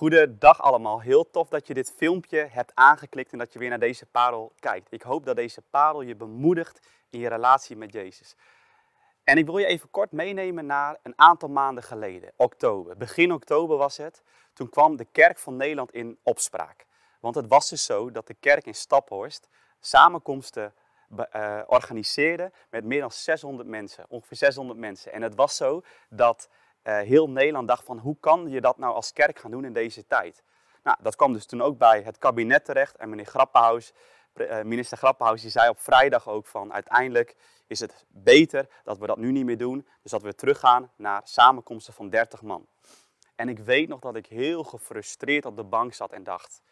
Goedendag allemaal. Heel tof dat je dit filmpje hebt aangeklikt en dat je weer naar deze parel kijkt. Ik hoop dat deze parel je bemoedigt in je relatie met Jezus. En ik wil je even kort meenemen naar een aantal maanden geleden, oktober. Begin oktober was het. Toen kwam de Kerk van Nederland in opspraak. Want het was dus zo dat de kerk in Staphorst samenkomsten uh, organiseerde met meer dan 600 mensen, ongeveer 600 mensen. En het was zo dat heel Nederland dacht van hoe kan je dat nou als kerk gaan doen in deze tijd? Nou, dat kwam dus toen ook bij het kabinet terecht en meneer Grappenhaus, uh, minister Grappenhaus, die zei op vrijdag ook van uiteindelijk is het beter dat we dat nu niet meer doen, dus dat we teruggaan naar samenkomsten van 30 man. En ik weet nog dat ik heel gefrustreerd op de bank zat en dacht,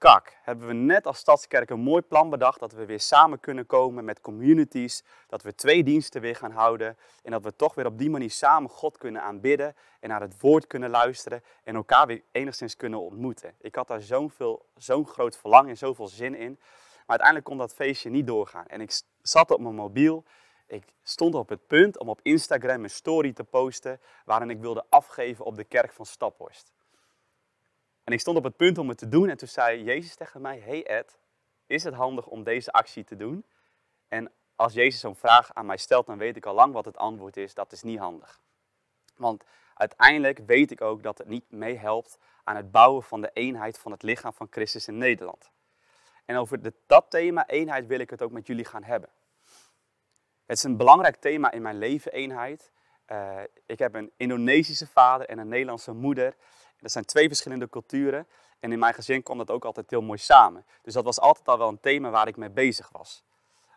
kak, hebben we net als Stadskerk een mooi plan bedacht dat we weer samen kunnen komen met communities, dat we twee diensten weer gaan houden en dat we toch weer op die manier samen God kunnen aanbidden en naar het woord kunnen luisteren en elkaar weer enigszins kunnen ontmoeten. Ik had daar zo'n zo'n groot verlangen en zoveel zin in, maar uiteindelijk kon dat feestje niet doorgaan. En ik zat op mijn mobiel, ik stond op het punt om op Instagram een story te posten waarin ik wilde afgeven op de kerk van Staphorst. En ik stond op het punt om het te doen en toen zei Jezus tegen mij, hey Ed, is het handig om deze actie te doen? En als Jezus zo'n vraag aan mij stelt, dan weet ik al lang wat het antwoord is, dat is niet handig. Want uiteindelijk weet ik ook dat het niet meehelpt aan het bouwen van de eenheid van het lichaam van Christus in Nederland. En over dat thema eenheid wil ik het ook met jullie gaan hebben. Het is een belangrijk thema in mijn leven, eenheid. Uh, ik heb een Indonesische vader en een Nederlandse moeder. Dat zijn twee verschillende culturen. En in mijn gezin kwam dat ook altijd heel mooi samen. Dus dat was altijd al wel een thema waar ik mee bezig was.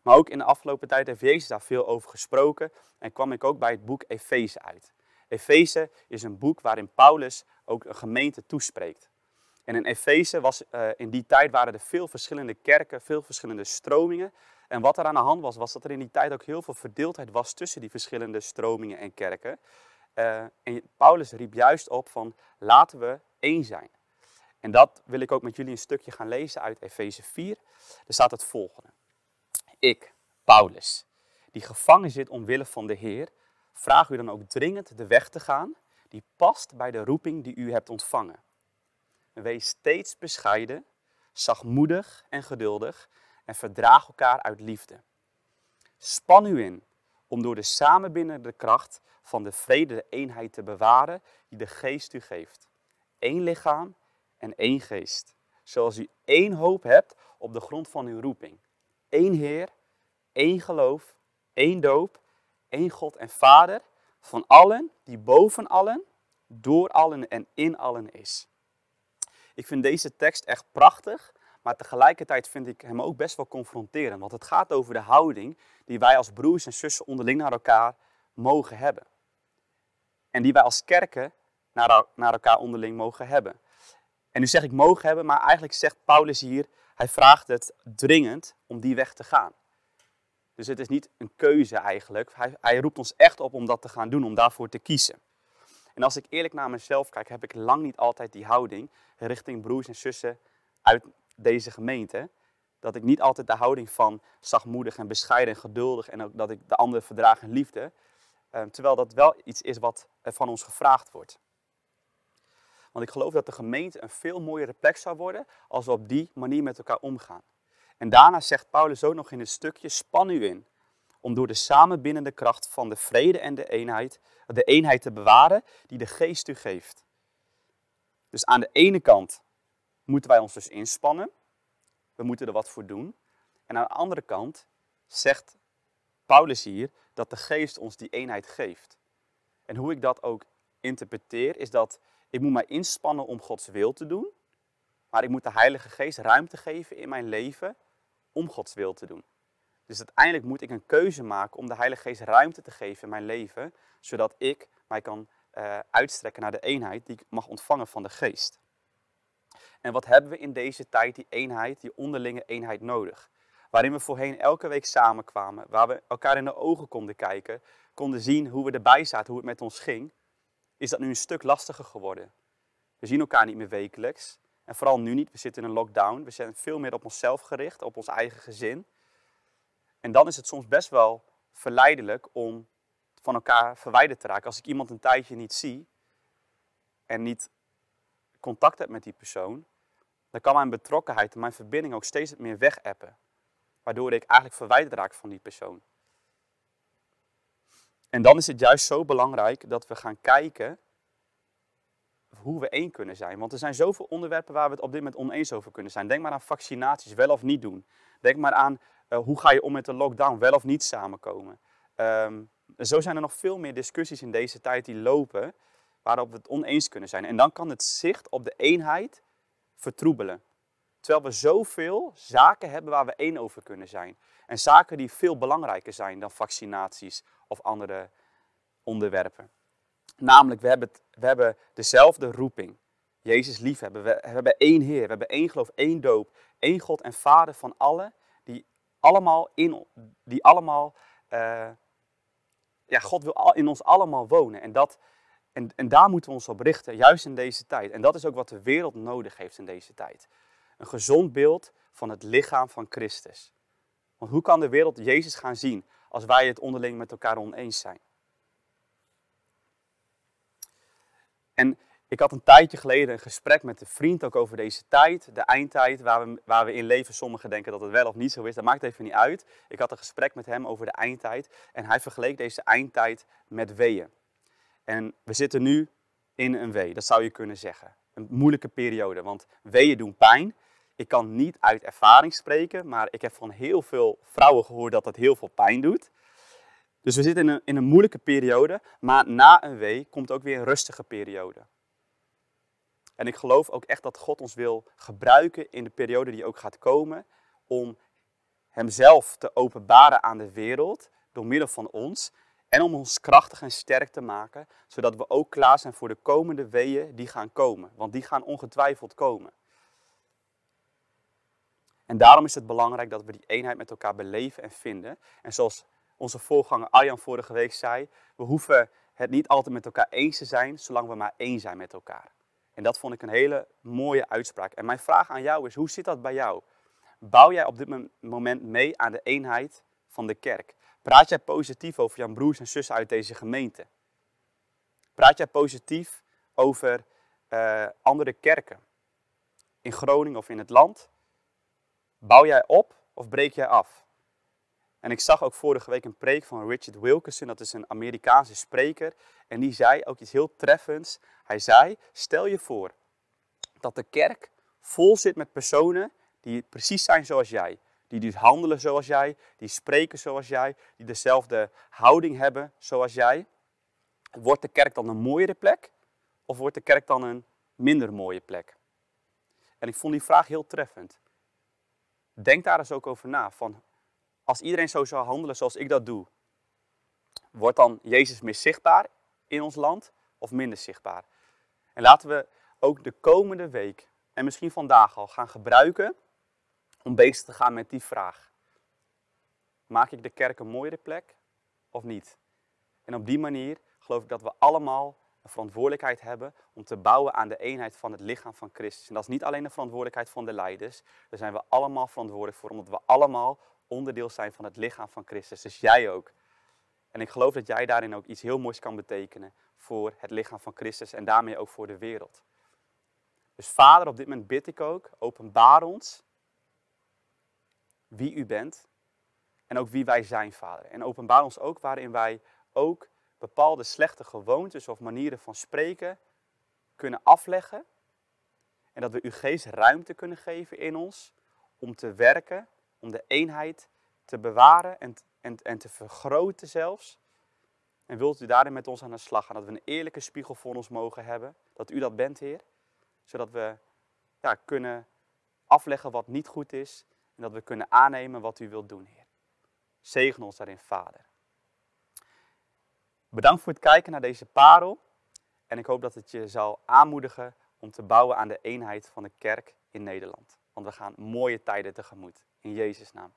Maar ook in de afgelopen tijd heeft Jezus daar veel over gesproken. En kwam ik ook bij het boek Efeze uit. Efeze is een boek waarin Paulus ook een gemeente toespreekt. En in Efeze was uh, in die tijd waren er veel verschillende kerken, veel verschillende stromingen. En wat er aan de hand was, was dat er in die tijd ook heel veel verdeeldheid was tussen die verschillende stromingen en kerken. Uh, en Paulus riep juist op van laten we één zijn. En dat wil ik ook met jullie een stukje gaan lezen uit Efeze 4. Er staat het volgende. Ik, Paulus, die gevangen zit omwille van de Heer, vraag u dan ook dringend de weg te gaan die past bij de roeping die u hebt ontvangen. Wees steeds bescheiden, zachtmoedig en geduldig en verdraag elkaar uit liefde. Span u in om door de samenbindende kracht van de vrede de eenheid te bewaren die de geest u geeft. Eén lichaam en één geest. Zoals u één hoop hebt op de grond van uw roeping. Eén Heer, één geloof, één doop, één God en Vader van allen, die boven allen, door allen en in allen is. Ik vind deze tekst echt prachtig, maar tegelijkertijd vind ik hem ook best wel confronterend. Want het gaat over de houding die wij als broers en zussen onderling naar elkaar mogen hebben. En die wij als kerken naar, naar elkaar onderling mogen hebben. En nu zeg ik mogen hebben, maar eigenlijk zegt Paulus hier, hij vraagt het dringend om die weg te gaan. Dus het is niet een keuze eigenlijk. Hij, hij roept ons echt op om dat te gaan doen, om daarvoor te kiezen. En als ik eerlijk naar mezelf kijk, heb ik lang niet altijd die houding richting broers en zussen uit deze gemeente. Dat ik niet altijd de houding van zachtmoedig en bescheiden en geduldig en ook dat ik de ander verdraag in liefde. Ehm, terwijl dat wel iets is wat van ons gevraagd wordt. Want ik geloof dat de gemeente een veel mooiere plek zou worden als we op die manier met elkaar omgaan. En daarna zegt Paulus ook nog in het stukje: span u in om door de samenbindende kracht van de vrede en de eenheid, de eenheid te bewaren die de geest u geeft. Dus aan de ene kant moeten wij ons dus inspannen. We moeten er wat voor doen. En aan de andere kant zegt Paulus hier dat de geest ons die eenheid geeft. En hoe ik dat ook interpreteer, is dat ik moet mij inspannen om Gods wil te doen. Maar ik moet de Heilige Geest ruimte geven in mijn leven om Gods wil te doen. Dus uiteindelijk moet ik een keuze maken om de Heilige Geest ruimte te geven in mijn leven, zodat ik mij kan uh, uitstrekken naar de eenheid die ik mag ontvangen van de Geest. En wat hebben we in deze tijd, die eenheid, die onderlinge eenheid nodig? Waarin we voorheen elke week samenkwamen, waar we elkaar in de ogen konden kijken, konden zien hoe we erbij zaten, hoe het met ons ging, is dat nu een stuk lastiger geworden. We zien elkaar niet meer wekelijks. En vooral nu niet, we zitten in een lockdown. We zijn veel meer op onszelf gericht, op ons eigen gezin. En dan is het soms best wel verleidelijk om van elkaar verwijderd te raken. Als ik iemand een tijdje niet zie en niet contact heb met die persoon, dan kan mijn betrokkenheid en mijn verbinding ook steeds meer wegappen. Waardoor ik eigenlijk verwijderd raak van die persoon. En dan is het juist zo belangrijk dat we gaan kijken hoe we één kunnen zijn. Want er zijn zoveel onderwerpen waar we het op dit moment oneens over kunnen zijn. Denk maar aan vaccinaties, wel of niet doen. Denk maar aan uh, hoe ga je om met de lockdown, wel of niet samenkomen. Um, zo zijn er nog veel meer discussies in deze tijd die lopen waarop we het oneens kunnen zijn. En dan kan het zicht op de eenheid vertroebelen. Terwijl we zoveel zaken hebben waar we één over kunnen zijn. En zaken die veel belangrijker zijn dan vaccinaties of andere onderwerpen. Namelijk, we hebben, we hebben dezelfde roeping. Jezus liefhebben. We, we hebben één Heer, we hebben één geloof, één doop. één God en Vader van allen, die allemaal, in, die allemaal uh, ja, God wil in ons allemaal wonen. En, dat, en, en daar moeten we ons op richten, juist in deze tijd. En dat is ook wat de wereld nodig heeft in deze tijd. Een gezond beeld van het lichaam van Christus. Want hoe kan de wereld Jezus gaan zien als wij het onderling met elkaar oneens zijn? En ik had een tijdje geleden een gesprek met een vriend ook over deze tijd, de eindtijd, waar we, waar we in leven. Sommigen denken dat het wel of niet zo is, dat maakt even niet uit. Ik had een gesprek met hem over de eindtijd en hij vergeleek deze eindtijd met weeën. En we zitten nu in een wee, dat zou je kunnen zeggen. Een moeilijke periode, want weeën doen pijn. Ik kan niet uit ervaring spreken, maar ik heb van heel veel vrouwen gehoord dat het heel veel pijn doet. Dus we zitten in een, in een moeilijke periode, maar na een wee komt ook weer een rustige periode. En ik geloof ook echt dat God ons wil gebruiken in de periode die ook gaat komen, om Hemzelf te openbaren aan de wereld door middel van ons. En om ons krachtig en sterk te maken, zodat we ook klaar zijn voor de komende weeën die gaan komen. Want die gaan ongetwijfeld komen. En daarom is het belangrijk dat we die eenheid met elkaar beleven en vinden. En zoals onze voorganger Arjan vorige week zei, we hoeven het niet altijd met elkaar eens te zijn, zolang we maar één zijn met elkaar. En dat vond ik een hele mooie uitspraak. En mijn vraag aan jou is, hoe zit dat bij jou? Bouw jij op dit moment mee aan de eenheid van de kerk? Praat jij positief over jouw broers en zussen uit deze gemeente? Praat jij positief over uh, andere kerken? In Groningen of in het land? Bouw jij op of breek jij af? En ik zag ook vorige week een preek van Richard Wilkerson, dat is een Amerikaanse spreker. En die zei ook iets heel treffends. Hij zei, stel je voor dat de kerk vol zit met personen die precies zijn zoals jij. Die dus handelen zoals jij, die spreken zoals jij, die dezelfde houding hebben zoals jij. Wordt de kerk dan een mooiere plek of wordt de kerk dan een minder mooie plek? En ik vond die vraag heel treffend. Denk daar eens ook over na. Van als iedereen zo zou handelen zoals ik dat doe, wordt dan Jezus meer zichtbaar in ons land of minder zichtbaar? En laten we ook de komende week en misschien vandaag al gaan gebruiken om bezig te gaan met die vraag. Maak ik de kerk een mooiere plek of niet? En op die manier geloof ik dat we allemaal een verantwoordelijkheid hebben om te bouwen aan de eenheid van het lichaam van Christus. En dat is niet alleen de verantwoordelijkheid van de leiders, daar zijn we allemaal verantwoordelijk voor, omdat we allemaal onderdeel zijn van het lichaam van Christus. Dus jij ook. En ik geloof dat jij daarin ook iets heel moois kan betekenen voor het lichaam van Christus en daarmee ook voor de wereld. Dus Vader, op dit moment bid ik ook, openbaar ons wie u bent en ook wie wij zijn, Vader. En openbaar ons ook waarin wij ook bepaalde slechte gewoontes of manieren van spreken kunnen afleggen. En dat we uw geest ruimte kunnen geven in ons om te werken om de eenheid te bewaren en, en, en te vergroten zelfs. En wilt u daarin met ons aan de slag gaan, dat we een eerlijke spiegel voor ons mogen hebben, dat u dat bent, Heer. Zodat we ja, kunnen afleggen wat niet goed is dat we kunnen aannemen wat u wilt doen, Heer. Zegen ons daarin, Vader. Bedankt voor het kijken naar deze parel. En ik hoop dat het je zal aanmoedigen om te bouwen aan de eenheid van de kerk in Nederland. Want we gaan mooie tijden tegemoet. In Jezus' naam.